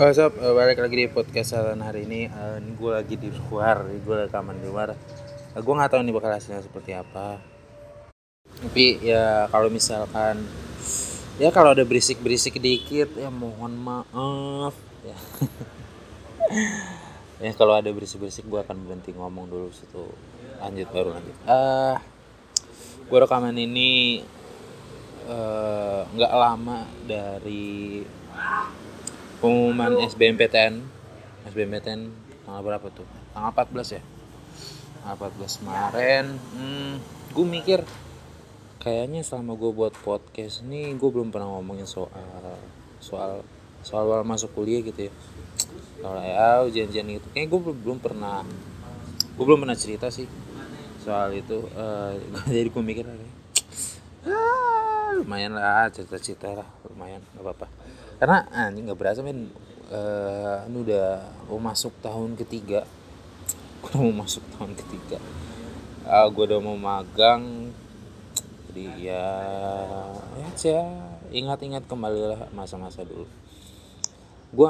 Oh, sob, eh, balik lagi di podcast Salan hari ini. Eh, ini gue lagi di luar, gue rekaman di luar. Eh, gue nggak tahu nih bakal hasilnya seperti apa. Tapi ya kalau misalkan ya kalau ada berisik-berisik dikit ya mohon maaf ya. ya kalau ada berisik-berisik gue akan berhenti ngomong dulu situ lanjut baru lanjut. Eh, gue rekaman ini eh, nggak lama dari pengumuman SBMPTN SBMPTN tanggal berapa tuh? Tanggal 14 ya? Tanggal 14 kemarin. Hmm, gue mikir kayaknya selama gue buat podcast ini gue belum pernah ngomongin soal soal soal awal masuk kuliah gitu ya. Soal ya ujian-ujian itu kayaknya gue belum, belum pernah gue belum pernah cerita sih soal itu. Uh, jadi gue mikir ah, lumayan lah cerita-cerita lah lumayan gak apa-apa karena ah, ini nggak berasa men uh, ini udah mau masuk tahun ketiga. Gue udah mau masuk tahun ketiga. Uh, ah, gue udah mau magang. Jadi ya ya aja. Ingat-ingat kembali lah masa-masa dulu. Gue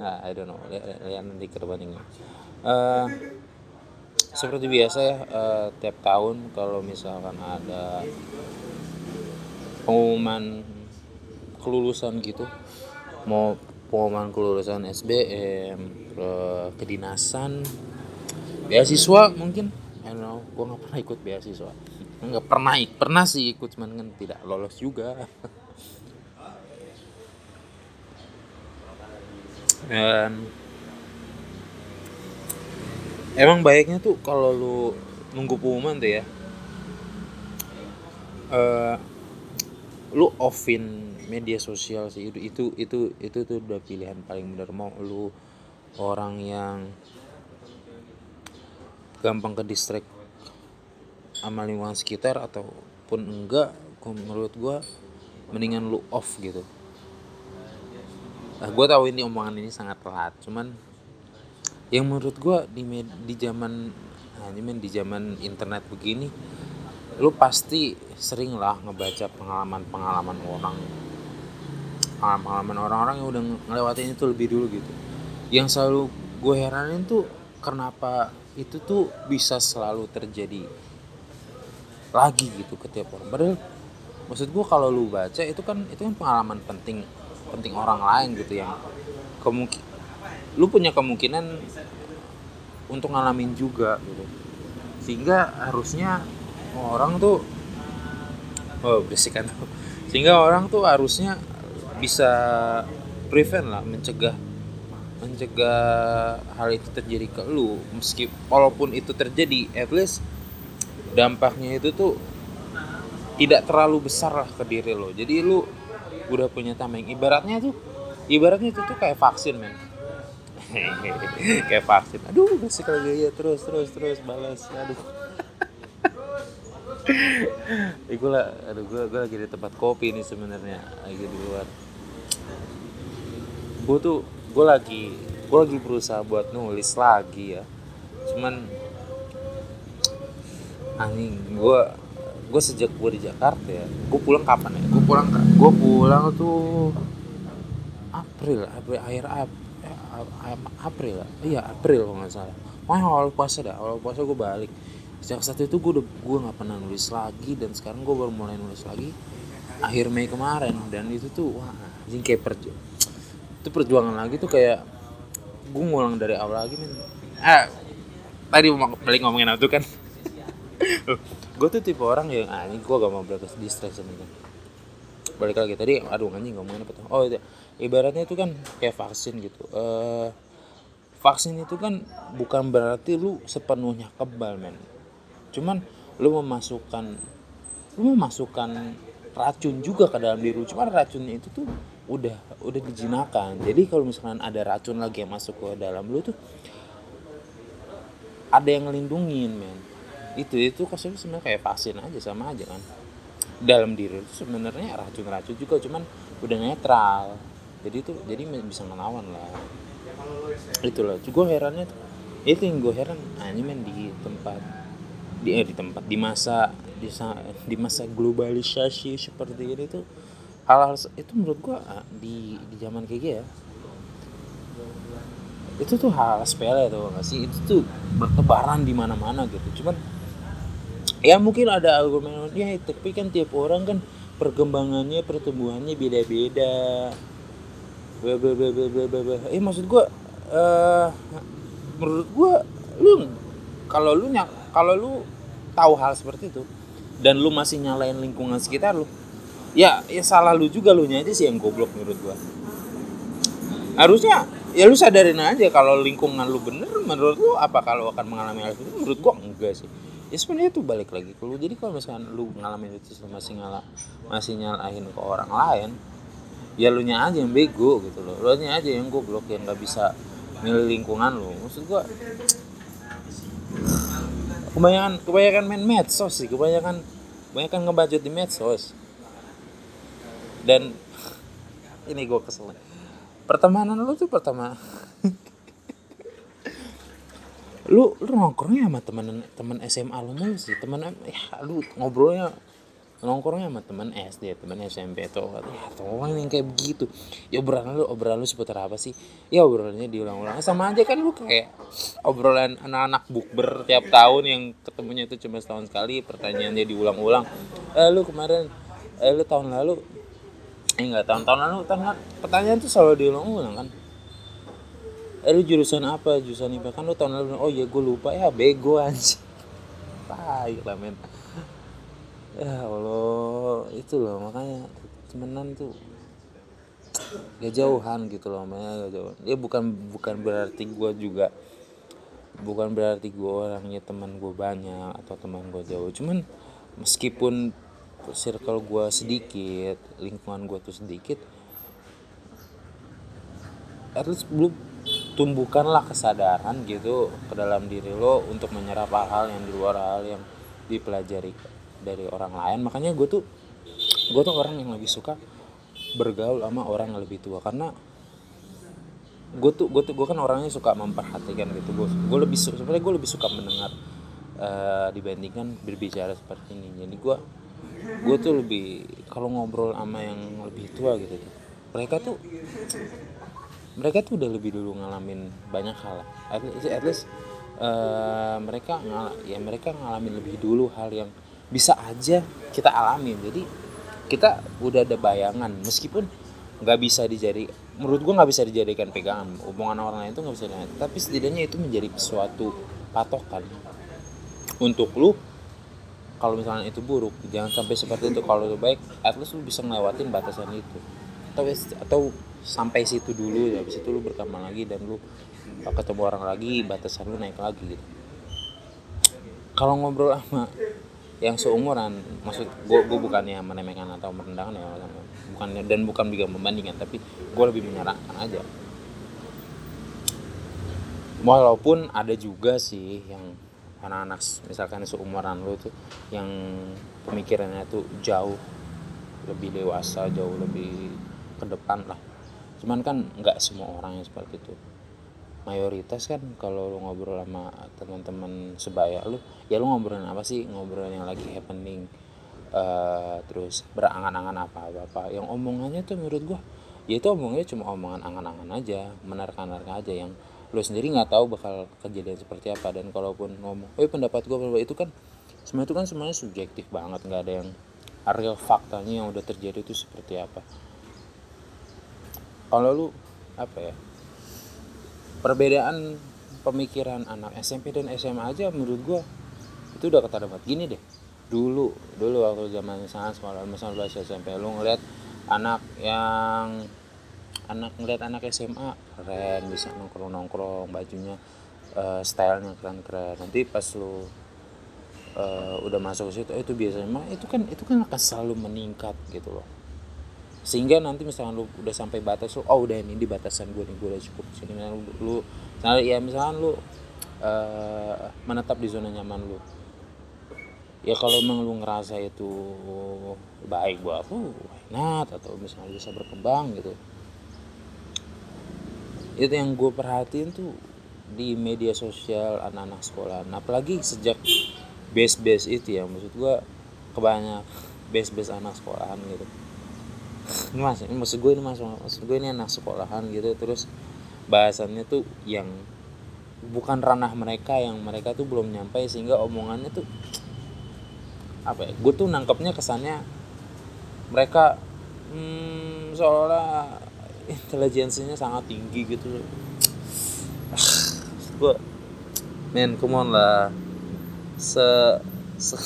nah, I don't know. Lihat, lihat nanti ke depannya uh, seperti biasa ya uh, tiap tahun kalau misalkan ada pengumuman kelulusan gitu. Mau pengumuman kelulusan SBM ke kedinasan beasiswa mungkin. I don't know gue nggak pernah ikut beasiswa. Nggak pernah pernah sih ikut cuman kan tidak lolos juga. Dan emang baiknya tuh kalau lu nunggu pengumuman tuh ya. Uh, lu offin media sosial sih. Itu itu itu itu tuh udah pilihan paling benar mau lu orang yang gampang ke distract sama lingkungan sekitar ataupun enggak menurut gua mendingan lu off gitu. Nah gue tahu ini omongan ini sangat telat cuman yang menurut gua di di zaman nah di zaman internet begini lu pasti sering lah ngebaca pengalaman-pengalaman orang. Pengalaman orang-orang yang udah ngelewatin itu lebih dulu gitu. Yang selalu gue heranin tuh kenapa itu tuh bisa selalu terjadi lagi gitu ke tiap orang. Padahal maksud gue kalau lu baca itu kan itu kan pengalaman penting penting orang lain gitu yang kemungkin lu punya kemungkinan untuk ngalamin juga gitu. Sehingga harusnya orang tuh oh berisikan tuh sehingga orang tuh harusnya bisa prevent lah mencegah mencegah hal itu terjadi ke lu. Meski walaupun itu terjadi at least dampaknya itu tuh tidak terlalu besar lah ke diri lo. Jadi lu udah punya tameng. Ibaratnya tuh ibaratnya itu tuh kayak vaksin men. Kayak vaksin. Aduh bersih lagi. Ya terus terus terus balas. Aduh gue lah, aduh gue, gue lagi di tempat kopi nih sebenarnya lagi di luar. Gue tuh gue lagi gue lagi berusaha buat nulis lagi ya. Cuman anjing gue gue sejak gue di Jakarta ya gue pulang kapan ya? Gue pulang gue pulang tuh April April akhir eh, April ya iya April kalau nggak salah. Wah awal puasa dah awal puasa gue balik sejak saat itu gue udah gue nggak pernah nulis lagi dan sekarang gue baru mulai nulis lagi akhir Mei kemarin. Dan itu tuh wah anjing kayak perjuangan itu perjuangan lagi tuh kayak gue ngulang dari awal lagi men. Ah tadi balik ngomongin itu kan? Gue tuh tipe orang yang ah ini gue gak mau berapa distress ini kan balik lagi tadi aduh anjing ngomongin apa tuh? Oh itu ibaratnya itu kan kayak vaksin gitu. Uh, vaksin itu kan bukan berarti lu sepenuhnya kebal men cuman lu memasukkan lu memasukkan racun juga ke dalam diri cuman racunnya itu tuh udah udah dijinakan. Jadi kalau misalkan ada racun lagi yang masuk ke dalam lu tuh ada yang ngelindungin men. Itu itu konsepnya sebenarnya kayak vaksin aja sama aja kan. Dalam diri itu sebenarnya racun-racun juga cuman udah netral. Jadi itu jadi bisa ngelawan lah. Itulah gue herannya itu yang gue heran ini men di tempat di eh, di tempat di masa di, di masa globalisasi seperti ini tuh hal-hal itu menurut gua ah, di di zaman kayak gini ya itu tuh hal sepele tuh nggak sih? Itu tuh bertebaran di mana-mana gitu. Cuman ya mungkin ada argumen ya tapi kan tiap orang kan perkembangannya pertumbuhannya beda-beda. Bla bla bla bla bla bla eh maksud gua uh, menurut gua lu kalau lu nyak kalau lu tahu hal seperti itu dan lu masih nyalain lingkungan sekitar lu ya ya salah lu juga lu aja sih yang goblok menurut gua. Harusnya ya lu sadarin aja kalau lingkungan lu bener menurut lu apa kalau akan mengalami hal itu? Menurut gua enggak sih. Ya sebenarnya itu balik lagi ke lu. Jadi kalau misalkan lu ngalamin itu masih ngalah masih nyalahin ke orang lain ya lu nya aja yang bego gitu loh. Lu nya aja yang goblok yang nggak bisa milih lingkungan lu. Maksud gua kebanyakan kebanyakan main medsos sih kebanyakan kebanyakan ngebajut di medsos. Dan ini gue kesel. Pertemanan lu tuh pertama lu lu nongkrongnya sama temen temen SMA lu mulu sih. Temen ya lu ngobrolnya nongkrongnya sama temen SD temen SMP atau ya orang yang kayak begitu. Ya obrolan lu obrolan lu seputar apa sih? Ya obrolannya diulang-ulang. Sama aja kan lu kayak obrolan anak-anak bukber tiap tahun yang ketemunya itu cuma setahun sekali pertanyaannya diulang-ulang. Eh lu kemarin eh lu tahun lalu eh enggak tahun-tahun lalu tahun pertanyaan tuh selalu diulang-ulang kan. Eh lu jurusan apa? Jurusan IPA kan lu tahun lalu oh iya gue lupa. Ya bego aja tai lah men ya Allah itu loh makanya temenan tuh gak jauhan gitu loh makanya gak jauhan. Ya bukan bukan berarti gue juga bukan berarti gue orangnya teman gue banyak atau teman gue jauh. Cuman meskipun circle gue sedikit lingkungan gue tuh sedikit at least belum tumbuhkanlah kesadaran gitu ke dalam diri lo untuk menyerap hal-hal yang di luar hal yang dipelajari dari orang lain. Makanya gue tuh gue tuh orang yang lebih suka bergaul sama orang yang lebih tua. Karena gue tuh gue tuh gue kan orangnya suka memperhatikan gitu. Gue gue lebih sebenarnya gue lebih suka mendengar uh, dibandingkan berbicara seperti ini. Jadi gue gue tuh lebih kalau ngobrol sama yang lebih tua gitu mereka tuh mereka tuh udah lebih dulu ngalamin banyak hal. At least, at least uh, mereka ngal ya mereka ngalamin lebih dulu hal yang bisa aja kita alami jadi kita udah ada bayangan meskipun nggak bisa dijadi menurut gua nggak bisa dijadikan pegangan. Hubungan orang lain itu nggak bisa dijadikan. Tapi setidaknya itu menjadi suatu patokan untuk lu kalau misalnya itu buruk jangan sampai seperti itu. Kalau itu baik at least lu bisa ngelewatin batasan itu. Atau atau sampai situ dulu ya habis itu lu berkembang lagi dan lu ketemu orang lagi batasan lu naik lagi gitu. Kalau ngobrol sama yang seumuran maksud gue gue bukannya menemekkan atau merendahkan ya bukan dan bukan juga membandingkan tapi gue lebih menyarankan aja. Walaupun ada juga sih yang anak-anak misalkan seumuran lu tuh yang pemikirannya tuh jauh lebih dewasa jauh lebih ke depan lah. Cuman kan nggak semua orang yang seperti itu mayoritas kan kalau lu ngobrol sama teman-teman sebaya lu ya lu ngobrolin apa sih? Ngobrolin yang lagi happening uh, terus berangan-angan apa apa yang omongannya tuh menurut gua ya itu omongnya cuma omongan angan-angan aja menerka-nerka aja yang lu sendiri nggak tahu bakal kejadian seperti apa. Dan kalaupun ngomong oh pendapat gua itu kan semua itu kan semuanya subjektif banget nggak ada yang real faktanya yang udah terjadi itu seperti apa. Kalau lu apa ya perbedaan pemikiran anak SMP dan SMA aja menurut gua itu udah kata banget gini deh. Dulu dulu waktu zaman sangat sekolah misalnya bahasa SMP lu ngeliat anak yang anak ngeliat anak SMA keren bisa nongkrong nongkrong bajunya uh, stylenya keren keren. Nanti pas lu uh, udah masuk situ itu biasanya itu kan itu kan akan selalu meningkat gitu loh sehingga nanti misalnya lu udah sampai batas lu oh udah ini di batasan gue nih gue udah cukup sini. Misalnya lu, lu nah ya misalnya lu uh, menetap di zona nyaman lu. Ya kalau emang lu ngerasa itu baik buat lu why atau misalnya lu bisa berkembang gitu. Itu yang gue perhatiin tuh di media sosial anak-anak sekolah. Nah, apalagi sejak base base itu ya maksud gue kebanyak base base anak sekolahan gitu ini mas ini maksud gue ini mas maksud gue ini anak sekolahan gitu terus bahasannya tuh yang bukan ranah mereka yang mereka tuh belum nyampe sehingga omongannya tuh apa ya gue tuh nangkepnya kesannya mereka hmm, seolah intelijensinya sangat tinggi gitu. Gue men come on lah. Se, se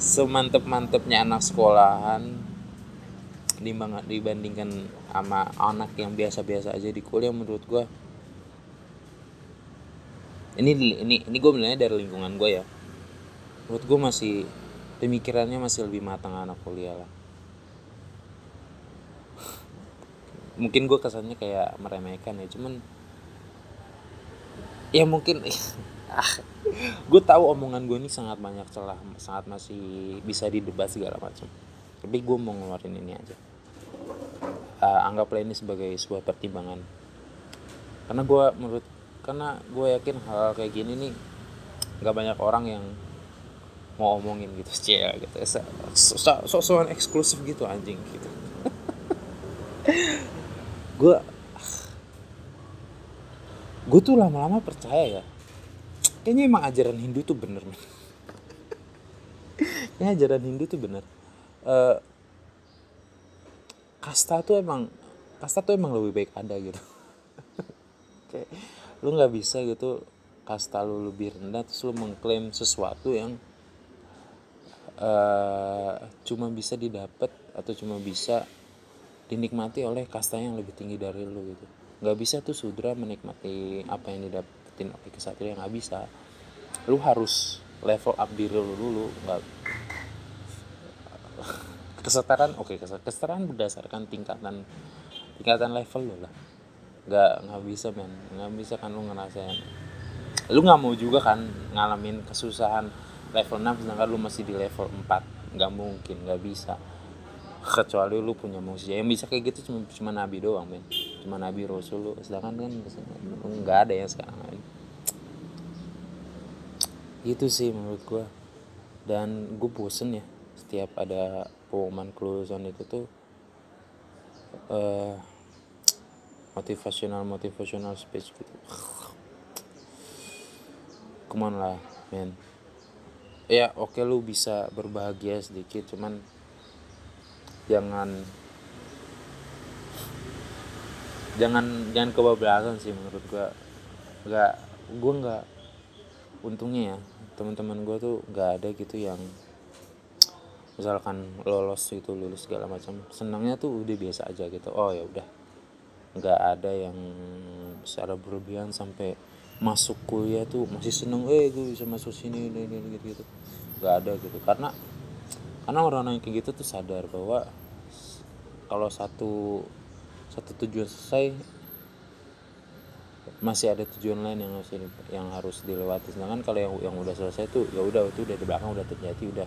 semantep mantepnya anak sekolahan dibandingkan sama anak yang biasa-biasa aja di kuliah menurut gue ini ini ini gue bilangnya dari lingkungan gue ya. Menurut gue masih pemikirannya masih lebih matang anak kuliah lah. Mungkin gue kesannya kayak meremehkan ya cuman ya mungkin gue tahu omongan gue ini sangat banyak celah sangat masih bisa didebat segala macam. Tapi gue mau ngeluarin ini aja. Uh, anggaplah ini sebagai sebuah pertimbangan. Karena gue menurut karena gue yakin hal, hal kayak gini nih nggak banyak orang yang mau omongin gitu sih gitu. So, so, so, eksklusif gitu anjing gitu. Gue gue tuh lama-lama percaya ya kayaknya emang ajaran Hindu tuh bener nih kayaknya ajaran Hindu tuh bener. Uh, kasta tuh emang kasta tuh emang lebih baik ada gitu. Kayak lu nggak bisa gitu kasta lu lebih rendah terus lu mengklaim sesuatu yang uh, cuma bisa didapat atau cuma bisa dinikmati oleh kasta yang lebih tinggi dari lu gitu. Nggak bisa tuh sudra menikmati apa yang didapetin oleh kesatria nggak bisa. Lu harus level up diri lu dulu nggak kesetaraan oke okay, kesetaraan berdasarkan tingkatan tingkatan level lo lah. Nggak nggak bisa men. Nggak bisa kan lu ngerasain. Lu nggak mau juga kan ngalamin kesusahan level 6 sedangkan lu masih di level 4 nggak mungkin nggak bisa kecuali lu punya manusia yang bisa kayak gitu cuma cuma nabi doang men. Cuma nabi rasul. Lu sedangkan kan nggak ada ya sekarang itu sih menurut gua. Dan gue bosen ya setiap ada pengumuman kelulusan itu tuh uh, motivasional motivasional speech gitu. Ke mana lah men. Ya oke okay, lu bisa berbahagia sedikit cuman jangan jangan jangan kebablasan sih menurut gua. Nggak gua nggak untungnya ya teman-teman gua tuh nggak ada gitu yang misalkan lolos itu lulus segala macam. Senangnya tuh udah biasa aja gitu. Oh ya udah. Nggak ada yang secara berlebihan sampai masuk kuliah tuh masih seneng eh gue bisa masuk sini ini ini gitu gitu nggak ada gitu. Karena karena orang-orang yang kayak gitu tuh sadar bahwa kalau satu satu tujuan selesai masih ada tujuan lain yang harus yang harus dilewati. Sedangkan kalau yang yang udah selesai tuh ya udah itu udah di belakang udah terjadi udah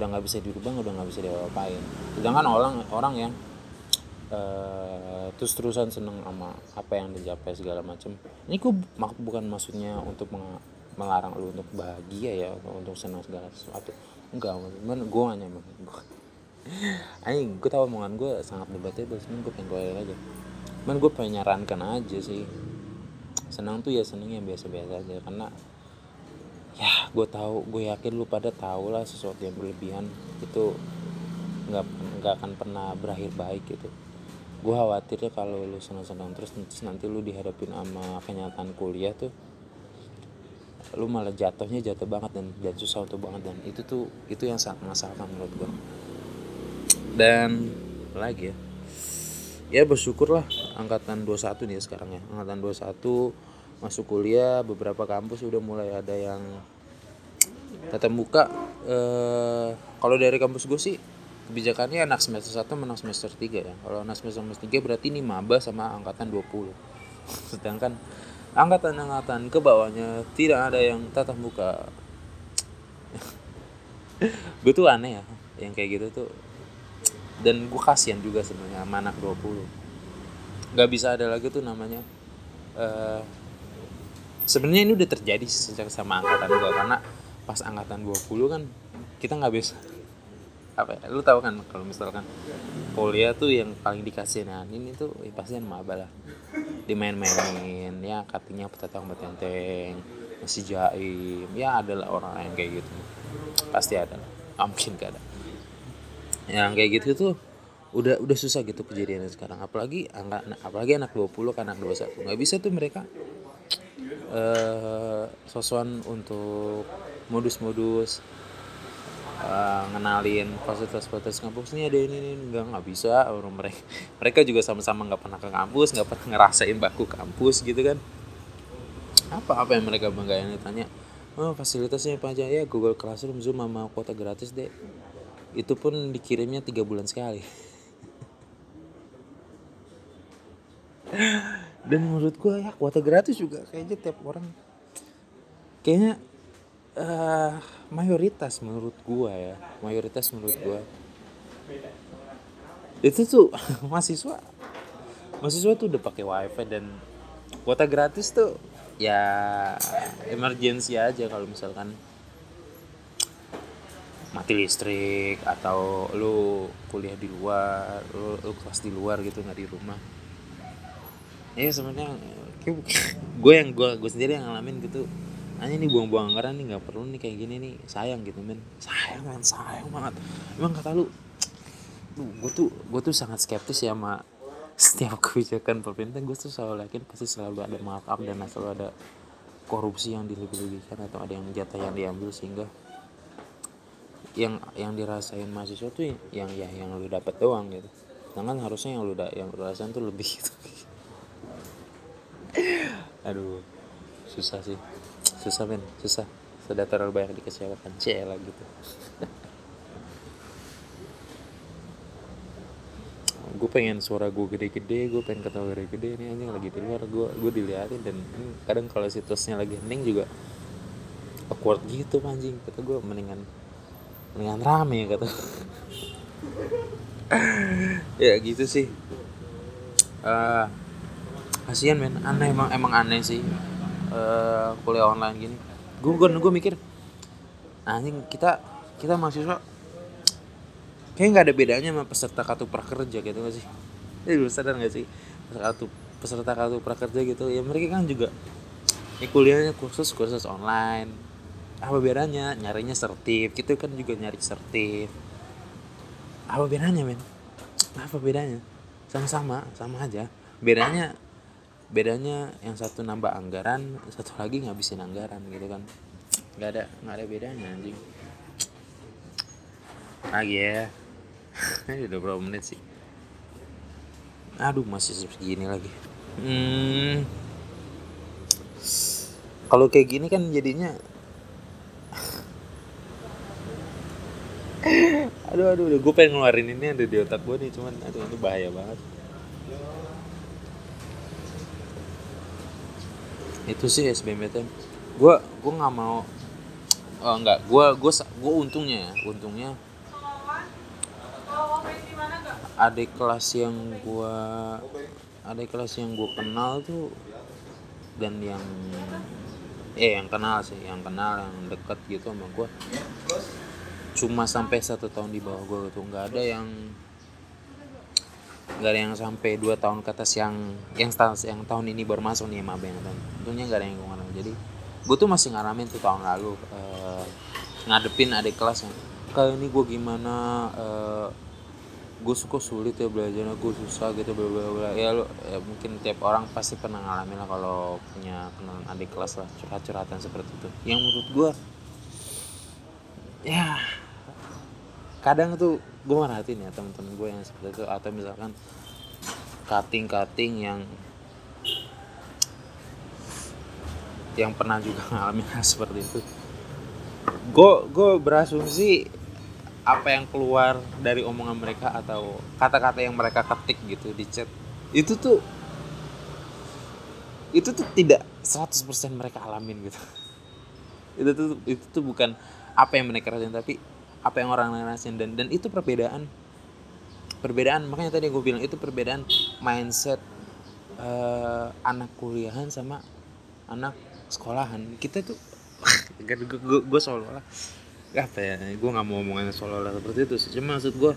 udah nggak bisa dirubah udah nggak bisa diapain sedangkan orang orang yang uh, terus terusan seneng sama apa yang dicapai segala macam ini mak bukan maksudnya untuk melarang lu untuk bahagia ya untuk, senang segala sesuatu. Enggak gue hanya anjing gue tau omongan gue sangat debatable cuman gue pengen keluarin aja. Cuman gue pengen nyarankan aja sih. Senang tuh ya seneng yang biasa-biasa aja karena ya gue tahu gue yakin lu pada tahu lah sesuatu yang berlebihan itu nggak nggak akan pernah berakhir baik gitu. Gue khawatir ya kalau lu senang-senang terus, terus nanti lu dihadapin sama kenyataan kuliah tuh lu malah jatuhnya jatuh banget dan dan susah untuk banget dan itu tuh itu yang sangat masalah menurut gue dan lagi ya. Ya bersyukurlah angkatan 21 nih sekarang ya. Angkatan 21 masuk kuliah beberapa kampus udah mulai ada yang tatap muka. Eh, kalau dari kampus gue sih kebijakannya anak semester 1 menang semester 3 ya. Kalau anak semester 3 berarti ini maba sama angkatan 20 sedangkan angkatan-angkatan ke bawahnya tidak ada yang tatap muka. Gue tuh aneh ya yang kayak gitu tuh dan gue kasihan juga sebenarnya sama anak 20 nggak bisa ada lagi tuh namanya uh, sebenarnya ini udah terjadi sejak sama angkatan gue karena pas angkatan 20 kan kita nggak bisa apa ya lu tahu kan kalau misalkan kuliah tuh yang paling dikasihanin itu ya pasti kan maba lah. Dimain-mainin ya katanya petatang betenteng masih jaim. Ya adalah orang yang kayak gitu. Pasti ada lah. Mungkin gak ada yang kayak gitu tuh udah udah susah gitu kejadiannya sekarang. Apalagi anak apalagi anak 20 kan anak 21 nggak bisa tuh mereka eh sosokan untuk modus-modus uh, ngenalin fasilitas-fasilitas kampus. Ini ada ini ini nggak nggak bisa. Orang mereka mereka juga sama-sama nggak pernah ke kampus nggak pernah ngerasain baku kampus gitu kan. Apa apa yang mereka banggain? Tanya oh fasilitasnya apa aja? Ya Google Classroom Zoom sama kuota gratis deh itu pun dikirimnya tiga bulan sekali. Dan menurut gue ya kuota gratis juga kayaknya tiap orang. Kayaknya uh, mayoritas menurut gue ya mayoritas menurut gue itu tuh mahasiswa mahasiswa tuh udah pakai wifi dan kuota gratis tuh ya emergency aja kalau misalkan mati listrik atau lu kuliah di luar lu, lu kelas di luar gitu nggak di rumah. Ya sebenarnya gue yang gue gue sendiri yang ngalamin gitu. Hanya nih buang-buang anggaran nih nggak perlu nih kayak gini nih. Sayang gitu men. Sayang men sayang banget. Emang kata lu gue tuh gue tuh sangat skeptis ya sama setiap kebijakan pemerintah. Gue tuh selalu yakin pasti selalu ada markup dan selalu ada korupsi yang dilebih-lebihkan atau ada yang jatah yang diambil sehingga yang yang dirasain mahasiswa tuh yang ya yang lu dapat doang gitu. Sedangkan harusnya yang lu da, yang lu rasain tuh lebih gitu. Aduh susah sih. Susah men. Susah. Sudah terlalu banyak dikecewakan. Cela gitu gue pengen suara gue gede-gede gue pengen ketawa gede-gede. Ini anjing lagi di luar gue gue diliatin dan kadang kalau situasinya lagi hening juga awkward gitu anjing. Kata gue mendingan dengan rame kata. Ya gitu sih. Uh, kasihan men. Aneh emang emang aneh sih. Uh, kuliah online gini. Gue gue gue mikir anjing kita kita mahasiswa kayak nggak ada bedanya sama peserta kartu prakerja gitu gak sih? Ya lu sadar gak sih? Kartu peserta kartu prakerja gitu ya mereka kan juga ini kuliahnya kursus kursus online apa bedanya? Nyarinya sertif. Gitu kan juga nyari sertif. Apa bedanya men? Apa bedanya? Sama-sama sama aja. Bedanya bedanya yang satu nambah anggaran satu lagi ngabisin anggaran gitu kan. Nggak ada nggak ada bedanya anjing. Lagi ya. Ini udah berapa menit sih? Aduh masih segini lagi. Hmm. Kalau kayak gini kan jadinya aduh aduh aduh. Gue pengen ngeluarin ini ada di otak gue nih cuman aduh ini bahaya banget. Itu sih SBMPTN gue gue nggak mau oh enggak gue gue gue untungnya ya untungnya. Adik kelas yang gue adik kelas yang gue kenal tuh dan yang eh yang kenal sih yang kenal yang deket gitu sama gue cuma sampai satu tahun di bawah gue gitu. Nggak ada yang nggak ada yang sampai dua tahun ke atas yang yang yang tahun ini baru masuk nih mabeng kan tentunya nggak ada yang gue jadi gue tuh masih ngalamin tuh tahun lalu uh, ngadepin adik kelas yang kali ini gue gimana? Uh, gue suka sulit ya belajarnya gue susah gitu bla bla bla. Ya lo ya mungkin tiap orang pasti pernah ngalamin lah kalau punya kenalan adik kelas lah curhat curhatan seperti itu. Yang menurut gue ya kadang tuh gue merhatiin ya teman-teman gue yang seperti itu. Atau misalkan cutting cutting yang yang pernah juga ngalamin hal seperti itu. Gue gue berasumsi apa yang keluar dari omongan mereka atau kata-kata yang mereka ketik gitu di chat itu tuh itu tuh tidak 100% mereka alamin gitu. Itu tuh itu tuh bukan apa yang mereka rasain tapi apa yang orang lain rasain dan dan itu perbedaan. Perbedaan makanya tadi gue bilang itu perbedaan mindset uh, anak kuliahan sama anak sekolahan. Kita tuh gue gue, seolah-olah apa ya gue nggak mau ngomongin seolah-olah seperti itu sih. Cuma maksud gue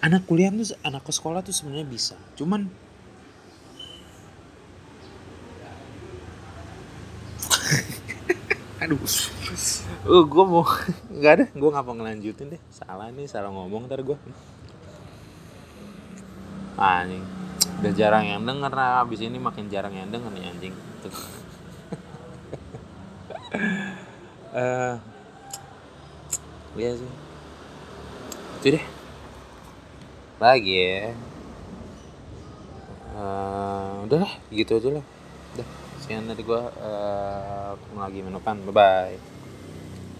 anak kuliah tuh anak ke sekolah tuh sebenarnya bisa. Cuman aduh. Uh gue mau nggak ada gue ngapa ngelanjutin deh. Salah nih salah ngomong ntar gue anjing. Udah jarang yang denger nah abis ini makin jarang yang denger nih anjing. Tuh. Uh, iya sih. Itu deh. Lagi ya. Uh, udah lah gitu aja lah. Udah sekian dari gue uh, lagi menupan bye bye